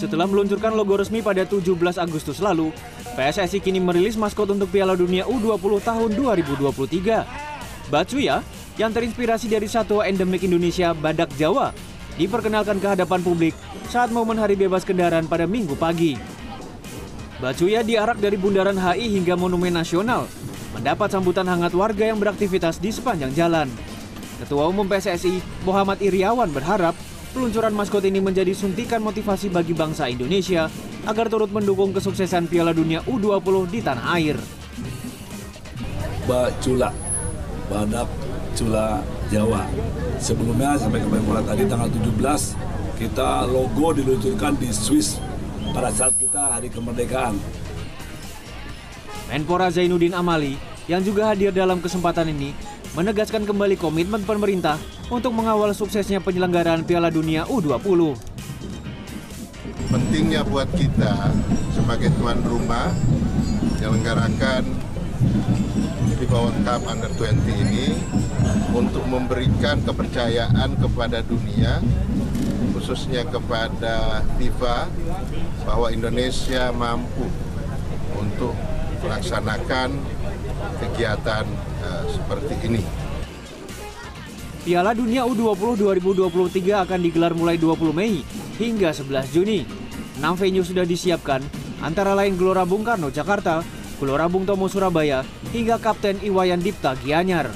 Setelah meluncurkan logo resmi pada 17 Agustus lalu, PSSI kini merilis maskot untuk Piala Dunia U20 tahun 2023. Batsuya, yang terinspirasi dari satwa endemik Indonesia, badak Jawa, diperkenalkan ke hadapan publik saat momen hari bebas kendaraan pada minggu pagi. Batsuya diarak dari Bundaran HI hingga Monumen Nasional, mendapat sambutan hangat warga yang beraktivitas di sepanjang jalan. Ketua Umum PSSI, Muhammad Iriawan berharap peluncuran maskot ini menjadi suntikan motivasi bagi bangsa Indonesia agar turut mendukung kesuksesan Piala Dunia U20 di tanah air. Cula, Badak Cula Jawa. Sebelumnya sampai Kemenpora tadi tanggal 17 kita logo diluncurkan di Swiss pada saat kita hari kemerdekaan. Menpora Zainuddin Amali yang juga hadir dalam kesempatan ini menegaskan kembali komitmen pemerintah untuk mengawal suksesnya penyelenggaraan Piala Dunia U20. Pentingnya buat kita sebagai tuan rumah menyelenggarakan FIBA World Cup Under 20 ini untuk memberikan kepercayaan kepada dunia khususnya kepada FIFA bahwa Indonesia mampu untuk melaksanakan kegiatan uh, seperti ini. Piala Dunia U20 2023 akan digelar mulai 20 Mei hingga 11 Juni. 6 venue sudah disiapkan, antara lain Gelora Bung Karno Jakarta, Gelora Bung Tomo Surabaya, hingga Kapten Iwayan Dipta Gianyar.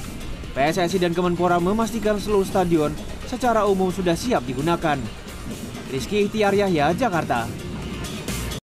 PSSI dan Kemenpora memastikan seluruh stadion secara umum sudah siap digunakan. Rizky Ihtiar Yahya, Jakarta.